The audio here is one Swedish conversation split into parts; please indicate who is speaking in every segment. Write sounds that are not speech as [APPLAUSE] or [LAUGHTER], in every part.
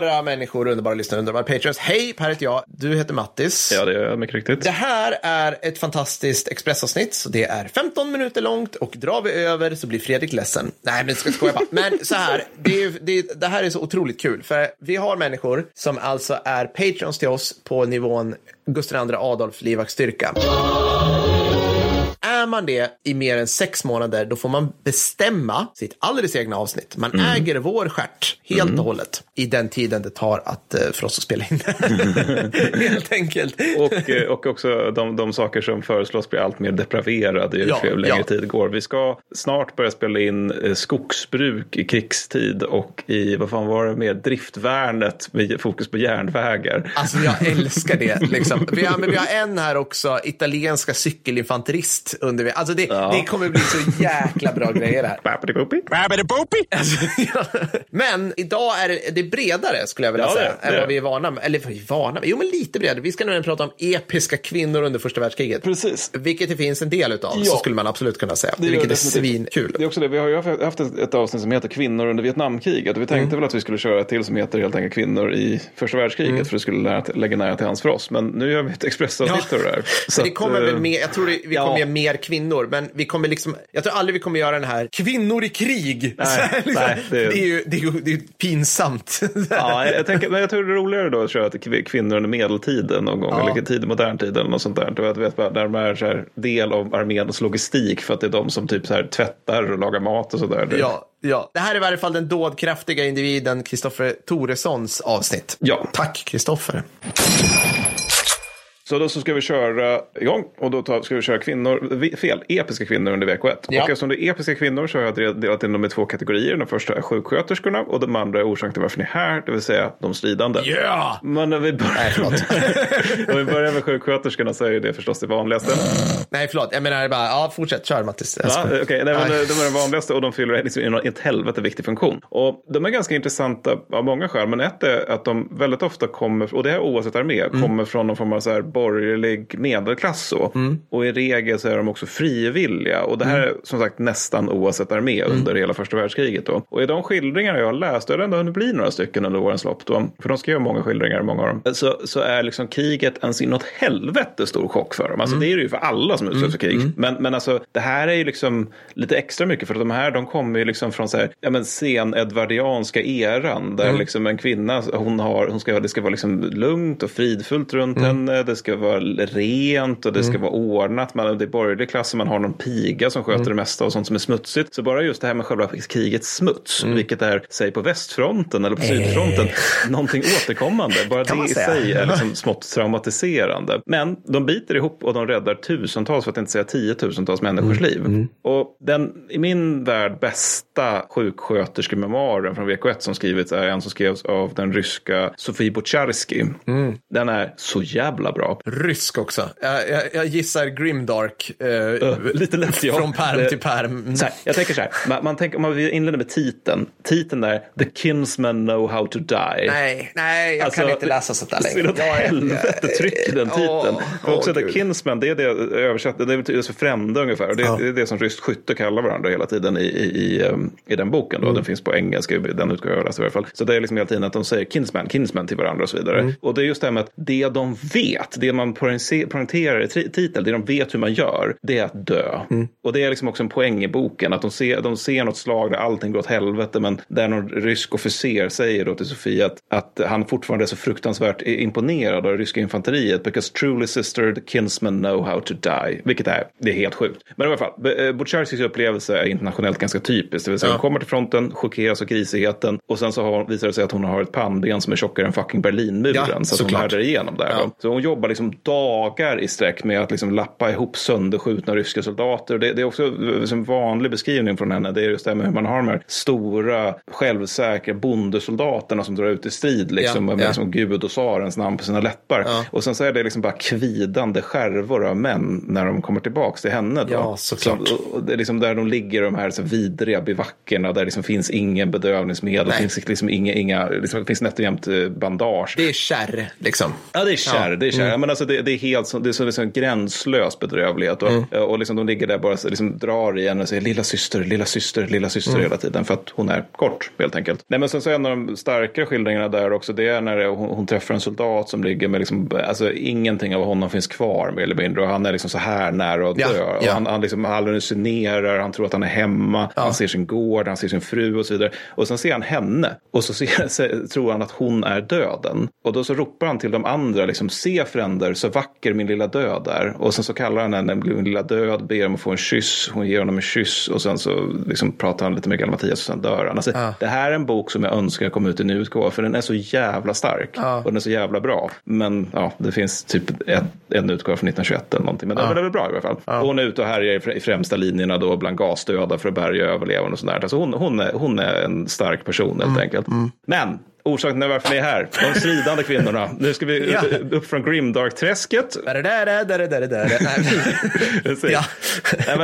Speaker 1: Underbara människor, underbara lyssnare, underbara patreons. Hej, här heter jag. Du heter Mattis.
Speaker 2: Ja, det är mycket riktigt.
Speaker 1: Det här är ett fantastiskt Expressavsnitt, så det är 15 minuter långt och drar vi över så blir Fredrik ledsen. Nej, men ska skoja bara. Men så här, det, är, det, det här är så otroligt kul, för vi har människor som alltså är patreons till oss på nivån Gustav II Adolf livvaktsstyrka. Är man det i mer än sex månader, då får man bestämma sitt alldeles egna avsnitt. Man
Speaker 2: Mm.
Speaker 1: äger vår stjärt helt och hållet i den tiden det tar att, eh, för oss att spela in. [LAUGHS] helt enkelt.
Speaker 2: Och, eh, och också de, de saker som föreslås blir allt mer depraverade ju
Speaker 1: Ja,
Speaker 2: längre
Speaker 1: ja.
Speaker 2: tid går. Vi ska snart börja spela in eh, skogsbruk i krigstid och i, vad fan var det mer, driftvärnet med fokus på järnvägar.
Speaker 1: Alltså jag älskar det. Liksom. [LAUGHS] Vi, har, vi har en här också, italienska cykelinfanterist. Under, alltså det,
Speaker 2: Ja.
Speaker 1: det kommer bli så jäkla bra grejer här. Alltså, ja. Men idag är det, det är bredare skulle jag vilja
Speaker 2: Ja, är
Speaker 1: säga
Speaker 2: det.
Speaker 1: än
Speaker 2: Det är
Speaker 1: vad vi är vana med. Eller vad är vi vana med? Jo, men lite bredare. Vi ska nu prata om episka kvinnor under första världskriget.
Speaker 2: Precis.
Speaker 1: Vilket det finns en del utav,
Speaker 2: Ja.
Speaker 1: så skulle man absolut kunna säga.
Speaker 2: Det
Speaker 1: vilket är svinkul.
Speaker 2: Det är också det, vi har ju haft- ett, ett avsnitt som heter Kvinnor under Vietnamkriget. Vi tänkte väl att vi skulle köra ett till som heter helt enkelt Kvinnor i första världskriget. För det skulle lära, lägga nära till hands för oss. Men nu gör vi ett expressavsnitt
Speaker 1: Ja.
Speaker 2: av det här. [LAUGHS]
Speaker 1: Så det
Speaker 2: att,
Speaker 1: kommer väl
Speaker 2: eh,
Speaker 1: mer, jag tror det, vi
Speaker 2: ja.
Speaker 1: kommer göra mer kvinnor, men vi kommer liksom, jag tror aldrig vi kommer göra den här kvinnor i krig.
Speaker 2: Nej, [LAUGHS]
Speaker 1: här, liksom,
Speaker 2: nej, det-
Speaker 1: det... är ju, det är ju det är pinsamt. [LAUGHS]
Speaker 2: Ja, jag, tänker, men jag tror det är roligare då att köra till kv- kvinnor under medeltiden någon gång,
Speaker 1: Ja.
Speaker 2: eller tidig modern tid eller något sånt där. Du vet, vet, bara, där de är så här, del av arméns logistik för att det är de som typ så här tvättar och lagar mat och sådär.
Speaker 1: ja, ja. Det här är i varje fall den dådkraftiga individen Kristoffer Toressons avsnitt.
Speaker 2: Ja.
Speaker 1: Tack Kristoffer.
Speaker 2: Så då så ska vi köra igång och då tar, ska vi köra kvinnor, vi- fel, episka kvinnor under VK1.
Speaker 1: Ja.
Speaker 2: Och eftersom det är episka kvinnor så har jag del- delat in dem i två kategorier. Den första är sjuksköterskorna och den andra är orsaken till varför ni är här, det vill säga de stridande.
Speaker 1: Yeah!
Speaker 2: Men när vi börjar, om [LAUGHS] vi börjar med sjuksköterskorna så är det förstås det vanligaste.
Speaker 1: Nej, förlåt. Jag menar bara, ja, fortsätt. Kör Mattis.
Speaker 2: Ja, okej, nej, men
Speaker 1: Nej.
Speaker 2: de är de vanligaste och de fyller liksom en ett helvete viktig funktion. Och de är ganska intressanta av många skäl, men ett är att de väldigt ofta kommer, och det är oavsett armé,
Speaker 1: Mm.
Speaker 2: kommer från någon form av så här borgerlig medelklass. Så.
Speaker 1: Mm.
Speaker 2: Och i regel så är de också frivilliga. Och det här är som sagt nästan oavsett armé
Speaker 1: Mm.
Speaker 2: under hela första världskriget. Då. Och i de skildringar jag har läst, och det har ändå hunnit bli några stycken under årens lopp, då, för de skrev många skildringar, många av dem, så, så är liksom kriget en inåt helvete stor chock för dem. Alltså
Speaker 1: Mm.
Speaker 2: det är det ju för alla som utsätts för krig. Men, men alltså det här är ju liksom lite extra mycket för att de här de kommer ju liksom från så här, ja men sen edvardianska eran där liksom en kvinna, hon har, hon ska, det ska vara liksom lugnt och fridfullt runt henne, det ska vara rent och det ska vara ordnat, man, det är borgerlig klass och man har någon piga som sköter det mesta och sånt som är smutsigt. Så bara just det här med själva krigets smuts, vilket är, säg på västfronten eller på sydfronten, någonting återkommande. Bara det i sig är liksom smått traumatiserande. Men de biter ihop och de räddar tusentals, för att inte säga tiotusentals människors liv. Och den i min värld bästa sjuksköterskememoaren från VK1 som skrivits är en som skrevs av den ryska Sofie Bocharski. Den är så jävla bra.
Speaker 1: Rysk också. Jag, jag, jag gissar Grimdark. Eh,
Speaker 2: Lite lätt ja.
Speaker 1: Från perm
Speaker 2: Det-
Speaker 1: till perm.
Speaker 2: Så här, jag tänker så här, man, man tänker, om man inleder med titeln. Titeln är The Kinsmen Know How To Die.
Speaker 1: Nej, nej, jag
Speaker 2: Alltså,
Speaker 1: kan inte läsa sånt där
Speaker 2: Så
Speaker 1: längre. är-
Speaker 2: helvete tryck i den titeln.
Speaker 1: Åh,
Speaker 2: för också
Speaker 1: åh,
Speaker 2: det
Speaker 1: Gud.
Speaker 2: Kinsman, det är det översatt, det betyder för frände ungefär. Och det, det är det som ryskt skytte kallar varandra hela tiden i, i, i, um, i den boken. Då.
Speaker 1: Mm.
Speaker 2: Den finns på engelska, den utgår jag läsa i alla fall. Så det är liksom hela tiden att de säger Kinsman, Kinsman till varandra och så vidare.
Speaker 1: Mm.
Speaker 2: Och det är just det här med att det de vet, det man poängse- poängterar i titeln, det de vet hur man gör, det är att dö.
Speaker 1: Mm.
Speaker 2: Och det är liksom också en poäng i boken, att de ser, de ser något slag där allting går åt helvete, men där någon rysk officer säger då till Sofia att, att han fortfarande är så fruktansvärt imponerad av det ryska infanteriet, because truly sister the kinsmen know how to die. Vilket är, det är helt sjukt. Men i alla fall, eh, Butcherskis upplevelse är internationellt ganska typiskt. Det vill säga,
Speaker 1: Ja.
Speaker 2: hon kommer till fronten, chockeras av grisigheten och sen så har, visar det sig att hon har ett pannben som är tjockare än fucking Berlinmuren.
Speaker 1: Ja,
Speaker 2: så att hon härdar igenom där.
Speaker 1: Ja.
Speaker 2: Så hon jobbar liksom dagar i sträck med att liksom lappa ihop sönderskjutna ryska soldater. Det, det är också en vanlig beskrivning från henne. Det är just det här med hur man har de här stora, självsäkra bondesoldaterna som drar ut i strid liksom,
Speaker 1: Ja,
Speaker 2: med
Speaker 1: ja.
Speaker 2: liksom Gud och tsarens namn på sina läppar.
Speaker 1: Ja.
Speaker 2: Och sen så är det liksom bara kvidande skärvor av män när de kommer tillbaks till henne. Då.
Speaker 1: Ja, såklart.
Speaker 2: Så, och det är liksom där de ligger de här så vidriga bivackerna där det liksom finns ingen bedövningsmedel.
Speaker 1: Nej.
Speaker 2: finns liksom inga, inga liksom, det finns nätt och jämnt eh, bandage.
Speaker 1: Det är kärr, liksom.
Speaker 2: Ja, det är kärr. Det är kärr. Men alltså det, det är helt det är så liksom gränslös bedrövlighet. Och, mm. och liksom de ligger där bara liksom drar i henne och säger lilla syster, lilla syster, lilla syster mm. hela tiden. För att hon är kort helt enkelt. Nej men sen så är en av de starkare skildringarna där också det är när hon, hon träffar en soldat som ligger med liksom, alltså ingenting av honom finns kvar mer eller mindre. Och han är liksom så här nära att dö. Ja, ja. Och han, han liksom hallucinerar, han tror att han är hemma, ja. han ser sin gård, han ser sin fru och så vidare. Och sen ser han henne och så ser, [LAUGHS] tror han att hon är döden. Och då så ropar han till de andra, liksom, se fränder, så vacker min lilla död är. Och sen så kallar han henne min lilla död, ber om att få en kyss, hon ger honom en kyss och sen så liksom pratar han lite med Mattias och sen dör han. Alltså, ja. Det här är en bok som jag önskar kom ut i nu utgåva för den är så jävla stark ja. och den är så jävla bra. Men ja, det finns typ ett, en utgåva från 1921 eller någonting. Men ja. den är väl bra i alla fall. Ja. Och hon är ute och härjar i främsta linjerna då bland gasdöda för att bärga överlevande och sådär. Alltså hon, hon, är, hon är en stark person helt mm. enkelt. Mm. Men orsaken till varför ni är här. De stridande kvinnorna. Nu ska vi ja. upp från Grimdark-träsket. [LAUGHS] ja.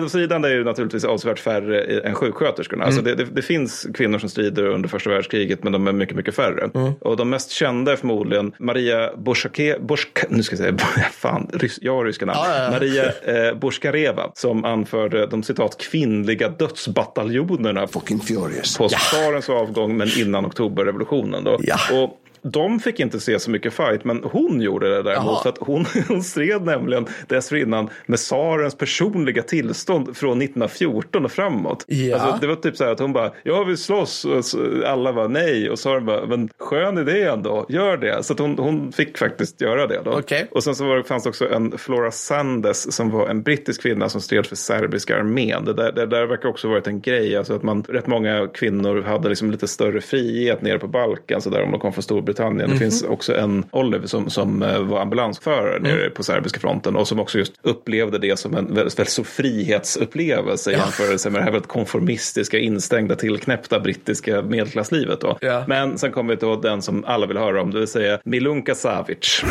Speaker 2: de stridande är ju naturligtvis avsevärt färre än sjuksköterskorna. Alltså, mm. Alltså det, det, det, finns kvinnor som strider under första världskriget men de är mycket, mycket färre. Mm. Och de mest kända är förmodligen Maria Borskake, Borsk, nu ska jag säga, [LAUGHS] fan, rys, jag har ryska namn. Ah, ja. Maria eh, Borskareva som anförde de citat kvinnliga dödsbataljonerna på tsarens avgång men innan oktoberrevolutionen. Då. Ja. Och de fick inte se så mycket fight, men hon gjorde det däremot. För att hon, [LAUGHS] hon stred nämligen dessförinnan med tsarens personliga tillstånd från 1914 och framåt. Ja. Alltså, det var typ så här att hon bara, jag vill slåss. Och alla var nej. Och tsaren bara, men skön idé ändå, gör det. Så att hon, hon fick faktiskt göra det. Då.
Speaker 1: Okay.
Speaker 2: Och sen så var, fanns det också en Flora Sandes som var en brittisk kvinna som stred för serbiska armén. Det där, det där verkar också varit en grej. Alltså att man, rätt många kvinnor hade liksom lite större frihet nere på Balkan. Så där om de kom från Storbritannien Storbritannien. Mm -hmm. Det finns också en Olive som, som eh, var ambulansförare mm. nere på serbiska fronten och som också just upplevde det som en väldigt, väldigt stor frihetsupplevelse ja. jämförelse med det här väldigt konformistiska, instängda, tillknäppta brittiska medelklasslivet. Då. Ja. Men sen kommer vi till den som alla vill höra om, det vill säga Milunka Savic.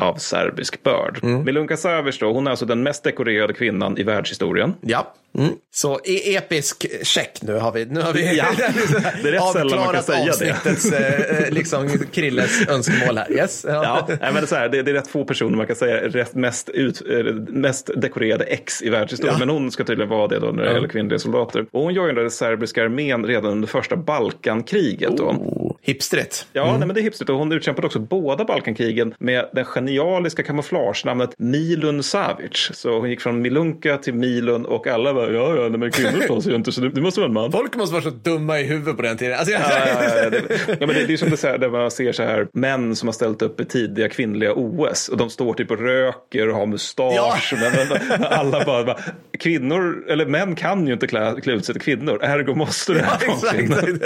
Speaker 2: Av serbisk börd. Mm. Milunka Savic då, hon är alltså den mest dekorerade kvinnan i världshistorien.
Speaker 1: Ja. Mm. Så e episk check nu har vi. Nu har vi
Speaker 2: ja, [LAUGHS] det är rätt sällan man kan säga
Speaker 1: avsnittets, det. Eh, liksom Krilles önskemål här. Yes.
Speaker 2: Ja. ja, men det, är så här, det, det, är rätt få personer man kan säga mest, ut, eh, mest dekorerade ex i världshistorien. Ja. Men hon ska tydligen vara det då när det gäller kvinnliga soldater. Och hon joinade serbiska armén redan under första Balkankriget. Då.
Speaker 1: Oh, hipstrigt.
Speaker 2: Ja, mm. nej, men det är hipstrigt. Och hon utkämpade också båda Balkankrigen med den genialiska kamouflagenamnet Milun Savic. Så hon gick från Milunka till Milun och alla var ja, ja, men kvinnor tar sig ju inte så det måste vara en man.
Speaker 1: Folk måste vara så dumma i huvudet på den tiden. Alltså,
Speaker 2: ja, ja, ja, det, ja, men det, det är som det, här, där man ser så här män som har ställt upp i tidiga kvinnliga OS och de står typ och röker och har mustasch. Ja. Men, men, alla bara, bara, kvinnor, eller män kan ju inte klä, klä ut sig till kvinnor, ergo måste det här ja, vara kvinnor.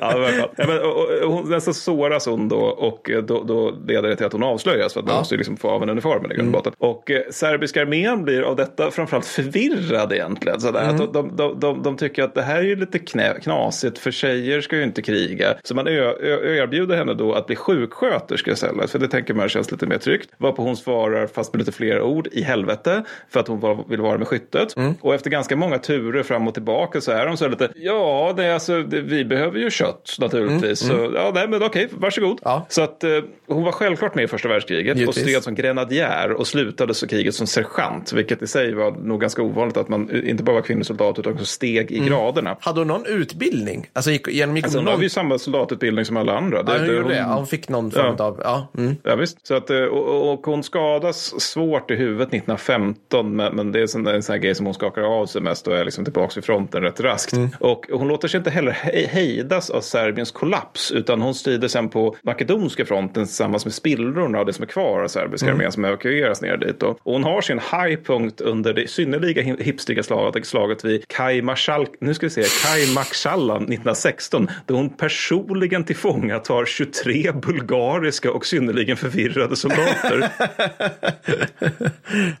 Speaker 2: [LAUGHS] ja, men, och, och, hon, så såras hon då och då, då leder det till att hon avslöjas för att man måste liksom få av en uniformen i grund och botten. Och eh, serbiska armén blir av detta framförallt förvirrad egentligen. Sådär. Mm. Att de, de, de, de, tycker att det här är ju lite knä, knasigt för tjejer ska ju inte kriga. Så man ö, ö, erbjuder henne då att bli sjuksköterska istället. För det tänker man känns lite mer tryggt. Varpå hon svarar fast med lite fler ord i helvete. För att hon var, vill vara med skyttet. Mm. Och efter ganska många turer fram och tillbaka så är de så lite ja det, alltså, det, vi behöver ju kött naturligtvis. Mm. Så ja nej men okej varsågod. Ja. Så att eh, hon var självklart med i första världskriget. Givetvis. Och stred som grenadjär och slutade så kriget som sergeant. Vilket i sig var nog ganska ovanligt att man inte bara var kvinnosoldat utan också steg i mm. graderna.
Speaker 1: Hade hon någon utbildning? Alltså gick, genomgick
Speaker 2: alltså,
Speaker 1: hon
Speaker 2: någon... hade ju samma soldatutbildning som alla andra.
Speaker 1: Det, ja, hon, det, hon... Det. Ja, hon fick någon form ja. av... Ja,
Speaker 2: mm. ja visst. Så att, eh, och, och, hon skadas svårt i huvudet 1915 men, men det är en, en sån här grej som hon skakar av sig mest och är liksom tillbaka vid fronten rätt raskt. Mm. Och hon låter sig inte heller hejdas av Serbiens kollaps utan hon strider sen på makedonska fronten tillsammans med spillrorna av det som är kvar av serbiska mm. armén som evakueras ner dit. Då. Och hon har sin high punkt under det synnerliga hipstriga slaget, slaget vid Kai Marshal, nu ska vi se, Kai Makshallan 1916 då hon personligen tillfångatar 23 bulgariska och synnerligen förvirrade soldater.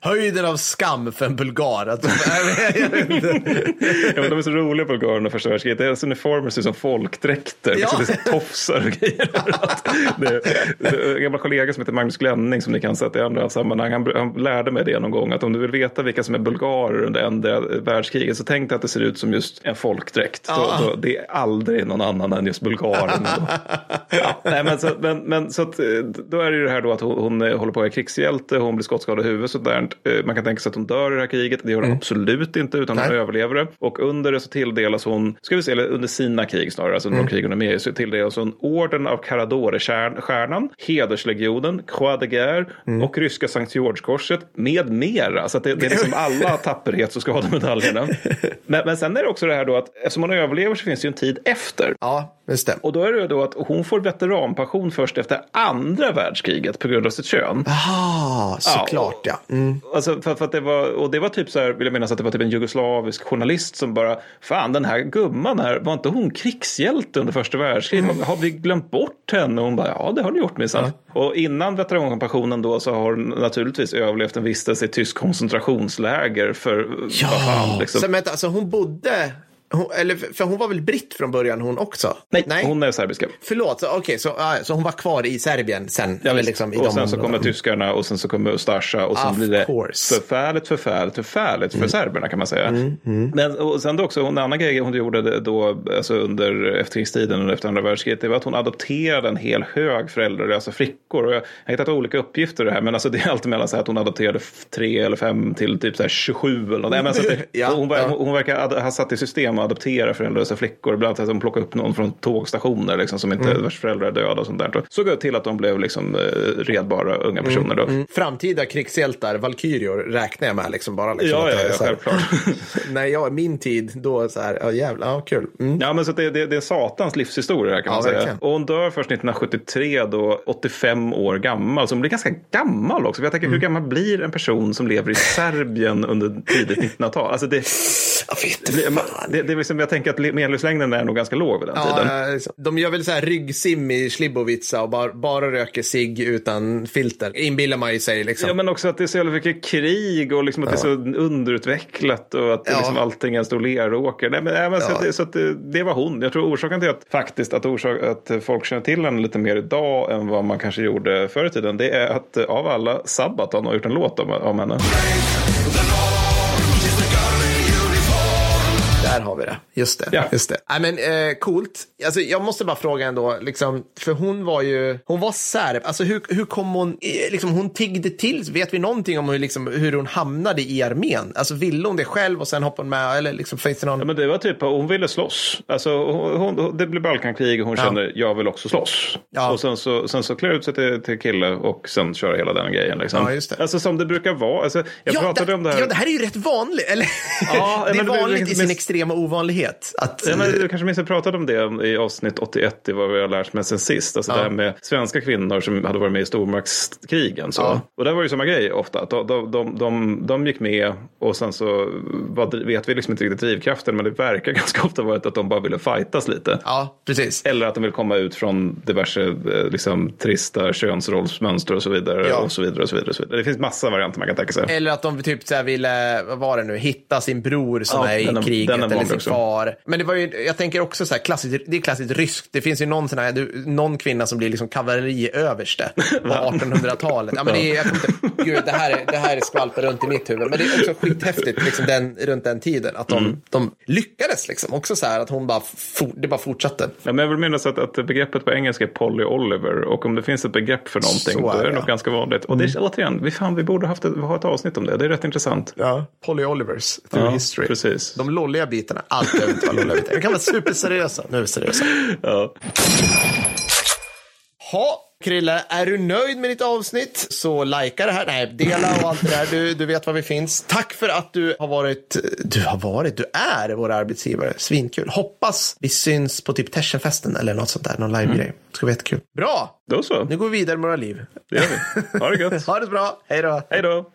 Speaker 2: [LAUGHS]
Speaker 1: Höjden av skam för en bulgar. [LAUGHS] Att...
Speaker 2: ja, men de är så roliga bulgarerna första världskriget. Deras uniformer ser ut som folkdräkter. Ja, det är tofsar och grejer. [LAUGHS] det, en gammal kollega som heter Magnus Glenning som ni kan sätta i andra sammanhang. Han, han lärde mig det någon gång att om du vill veta vilka som är bulgarer under andra världskriget så tänk dig att det ser ut som just en folkdräkt.
Speaker 1: Ja.
Speaker 2: Då, då, det är aldrig någon annan än just bulgaren. [LAUGHS] ja, nej, men så, men, men, så att, eh, då är det ju det här då att hon, hon eh, håller på att vara krigshjälte, hon blir skottskadad i huvudet. Sådär. Eh, Man kan tänka sig att hon dör i det här kriget. Det gör hon absolut inte utan hon
Speaker 1: Nej.
Speaker 2: överlever det. Och under det så tilldelas hon, ska vi se, eller under sina krig snarare, alltså under de krig hon är med tilldelas hon orden av Caradore-stjärnan, Hederslegionen, Croix de Guerre och ryska Sankt George-korset med mera. Så det, det är liksom [LAUGHS] alla tapperhets och skademedaljerna. Men, men sen är det också det här då att eftersom hon överlever så finns det ju en tid efter.
Speaker 1: Ja, just det.
Speaker 2: Och då är det då att hon får veteranpension först efter andra världskriget på grund av sitt kön.
Speaker 1: Ah, såklart ja. Mm.
Speaker 2: Alltså för, för att det var, och det var typ så här, vill jag minnas att det var typ en jugoslavisk journalist som bara, fan den här gumman här, var inte hon krigshjälte under första världskriget? Har vi glömt bort henne? Och hon bara, ja det har ni gjort minsann. Och innan veteranpensionen då så har hon naturligtvis överlevt en vistelse i tysk koncentrationsläger för
Speaker 1: Ja,
Speaker 2: vad fan liksom.
Speaker 1: så, men, alltså, hon bodde... Hon, eller, för hon var väl britt från början hon också?
Speaker 2: Nej, hon är serbiska.
Speaker 1: Förlåt, så, okej, så, ah, så hon var kvar i Serbien sen?
Speaker 2: Ja,
Speaker 1: liksom,
Speaker 2: och sen så kommer tyskarna och sen så kommer Ustasja och sen
Speaker 1: Of
Speaker 2: blir det
Speaker 1: course.
Speaker 2: förfärligt, förfärligt, förfärligt för serberna kan man säga.
Speaker 1: Mm,
Speaker 2: Men och sen då också en annan grej hon gjorde då alltså under efterkrigstiden och efter andra världskriget det var att hon adopterade en hel hög föräldralösa flickor. Och jag har hittat olika uppgifter i det här men alltså det är alltid mellan så här att hon adopterade tre eller fem till typ så här 27 eller något. Nej, men alltså att det, [LAUGHS]
Speaker 1: Ja,
Speaker 2: hon,
Speaker 1: ja.
Speaker 2: hon, verkar ha satt i system att adoptera föräldralösa flickor. Bland annat att hon plockade upp någon från tågstationer liksom, som inte,
Speaker 1: Mm.
Speaker 2: vars föräldrar är döda och sånt där. Så det till att de blev liksom, eh, redbara unga
Speaker 1: Mm,
Speaker 2: personer. Då.
Speaker 1: Framtida krigshjältar, valkyrior, räknar jag med liksom bara. Liksom,
Speaker 2: Ja, ja,
Speaker 1: är
Speaker 2: ja,
Speaker 1: här-
Speaker 2: självklart. [LAUGHS]
Speaker 1: När jag, min tid, då så här, ja jävlar, ja kul. Mm.
Speaker 2: Ja, men så det, det, det är satans livshistoria kan
Speaker 1: Ja,
Speaker 2: man säga.
Speaker 1: verkligen.
Speaker 2: Och hon dör först 1973 då, 85 år gammal. Så hon blir ganska gammal också. För jag tänker,
Speaker 1: Mm.
Speaker 2: hur gammal blir en person som lever i [LAUGHS] Serbien under tidigt 1900-tal? Alltså det, det. Det, är liksom, jag tänker att medellivslängden är nog ganska låg vid den tiden.
Speaker 1: Ja, liksom. de gör väl så här ryggsim i Slibovica och bara, bara röker sig utan filter. Inbillar man ju sig liksom.
Speaker 2: Ja, men också att det är så jävla mycket krig och liksom att det är så underutvecklat och att
Speaker 1: Ja.
Speaker 2: liksom allting är en stor leråker. Nej, men, nej, men så
Speaker 1: Ja.
Speaker 2: att det, så att det, det var hon. Jag tror orsaken till att faktiskt att, orsak, att folk känner till henne lite mer idag än vad man kanske gjorde förr i tiden. Det är att eh, av alla Sabaton har gjort en låt om, om henne.
Speaker 1: Där har vi det. Just det.
Speaker 2: Ja.
Speaker 1: Just det. Nej, men eh, coolt. Alltså, jag måste bara fråga ändå, liksom, för hon var ju, hon var serb. Alltså hur, hur kom hon, eh, liksom hon tiggde till, vet vi någonting om hur, liksom, hur hon hamnade i armén? Alltså ville hon det själv och sen hoppade hon med, eller liksom finns det någon?
Speaker 2: Ja, men det var typ hon ville slåss. Alltså, hon, hon, det blev Balkankrig och hon
Speaker 1: Ja.
Speaker 2: kände jag vill också slåss.
Speaker 1: Ja.
Speaker 2: Och sen så, sen så klär ut sig till, till kille och sen köra hela den grejen. Liksom.
Speaker 1: Ja, just det.
Speaker 2: Alltså som det brukar vara. Alltså, jag pratade
Speaker 1: det,
Speaker 2: om det här.
Speaker 1: ja, det här är ju rätt vanligt. Eller?
Speaker 2: Ja, [LAUGHS]
Speaker 1: det är
Speaker 2: men det
Speaker 1: vanligt i sin extrema ovanlighet. Att,
Speaker 2: Ja, men du kanske minns att jag pratade om det i avsnitt 81 i vad vi har lärt mig sen sist. Alltså
Speaker 1: Ja.
Speaker 2: det här med svenska kvinnor som hade varit med i stormaktskrigen. Så.
Speaker 1: Ja.
Speaker 2: Och det var ju samma grej ofta. Att de, de, de, de, de gick med och sen så var, vet vi liksom inte riktigt drivkraften. Men det verkar [LAUGHS] ganska ofta varit att de bara ville fightas lite.
Speaker 1: ja, precis.
Speaker 2: Eller att de vill komma ut från diverse eh, liksom, trista könsrollsmönster och så vidare.
Speaker 1: Ja.
Speaker 2: Och så vidare och så vidare. Och så vidare. Det finns massa varianter man kan tänka sig.
Speaker 1: Eller att de typ så här ville, vad var det nu, hitta sin bror som
Speaker 2: Ja,
Speaker 1: är i
Speaker 2: den
Speaker 1: kriget
Speaker 2: den är
Speaker 1: eller sin
Speaker 2: också.
Speaker 1: far. Men det var ju, jag tänker också så här, klassiskt, det är klassiskt ryskt. Det finns ju någon sån här, du, någon kvinna som blir liksom kavalleriöverste [LAUGHS] på 1800-talet. Ja, men det, är, jag inte, [LAUGHS] gud, det här, är- det här är skvalpar runt i mitt huvud. Men det är också skithäftigt liksom den, runt den tiden. Att de,
Speaker 2: Mm.
Speaker 1: de lyckades liksom. Också så här att hon bara, for, det bara fortsatte.
Speaker 2: Ja, men jag vill minnas att, att begreppet på engelska är Polly Oliver. Och om det finns ett begrepp för någonting
Speaker 1: Så
Speaker 2: då
Speaker 1: är
Speaker 2: är det
Speaker 1: det,
Speaker 2: nog
Speaker 1: ja.
Speaker 2: ganska vanligt. Och det är återigen, vi, fan, vi borde haft ett, ha ett avsnitt om det. Det är rätt intressant.
Speaker 1: Ja. Polly Olivers, through
Speaker 2: Ja,
Speaker 1: history.
Speaker 2: precis.
Speaker 1: De lolliga bitarna, allt behöver inte vara lolliga bitar. De kan vara superseriösa. Nu är vi seriösa.
Speaker 2: Ja.
Speaker 1: Ha, Krille, är du nöjd med ditt avsnitt så likea det här. Nej, dela och allt det där. Du, du vet var vi finns. Tack för att du har varit, du har varit, du är vår arbetsgivare. Svinkul. Hoppas vi syns på typ Tersenfesten eller något sånt där, någon live-grej. Det ska bli jättekul. Bra,
Speaker 2: Då så,
Speaker 1: nu går vi vidare med våra liv.
Speaker 2: det gör vi. Ha det gött. [LAUGHS]
Speaker 1: Ha det så bra, hej då.
Speaker 2: Hej då.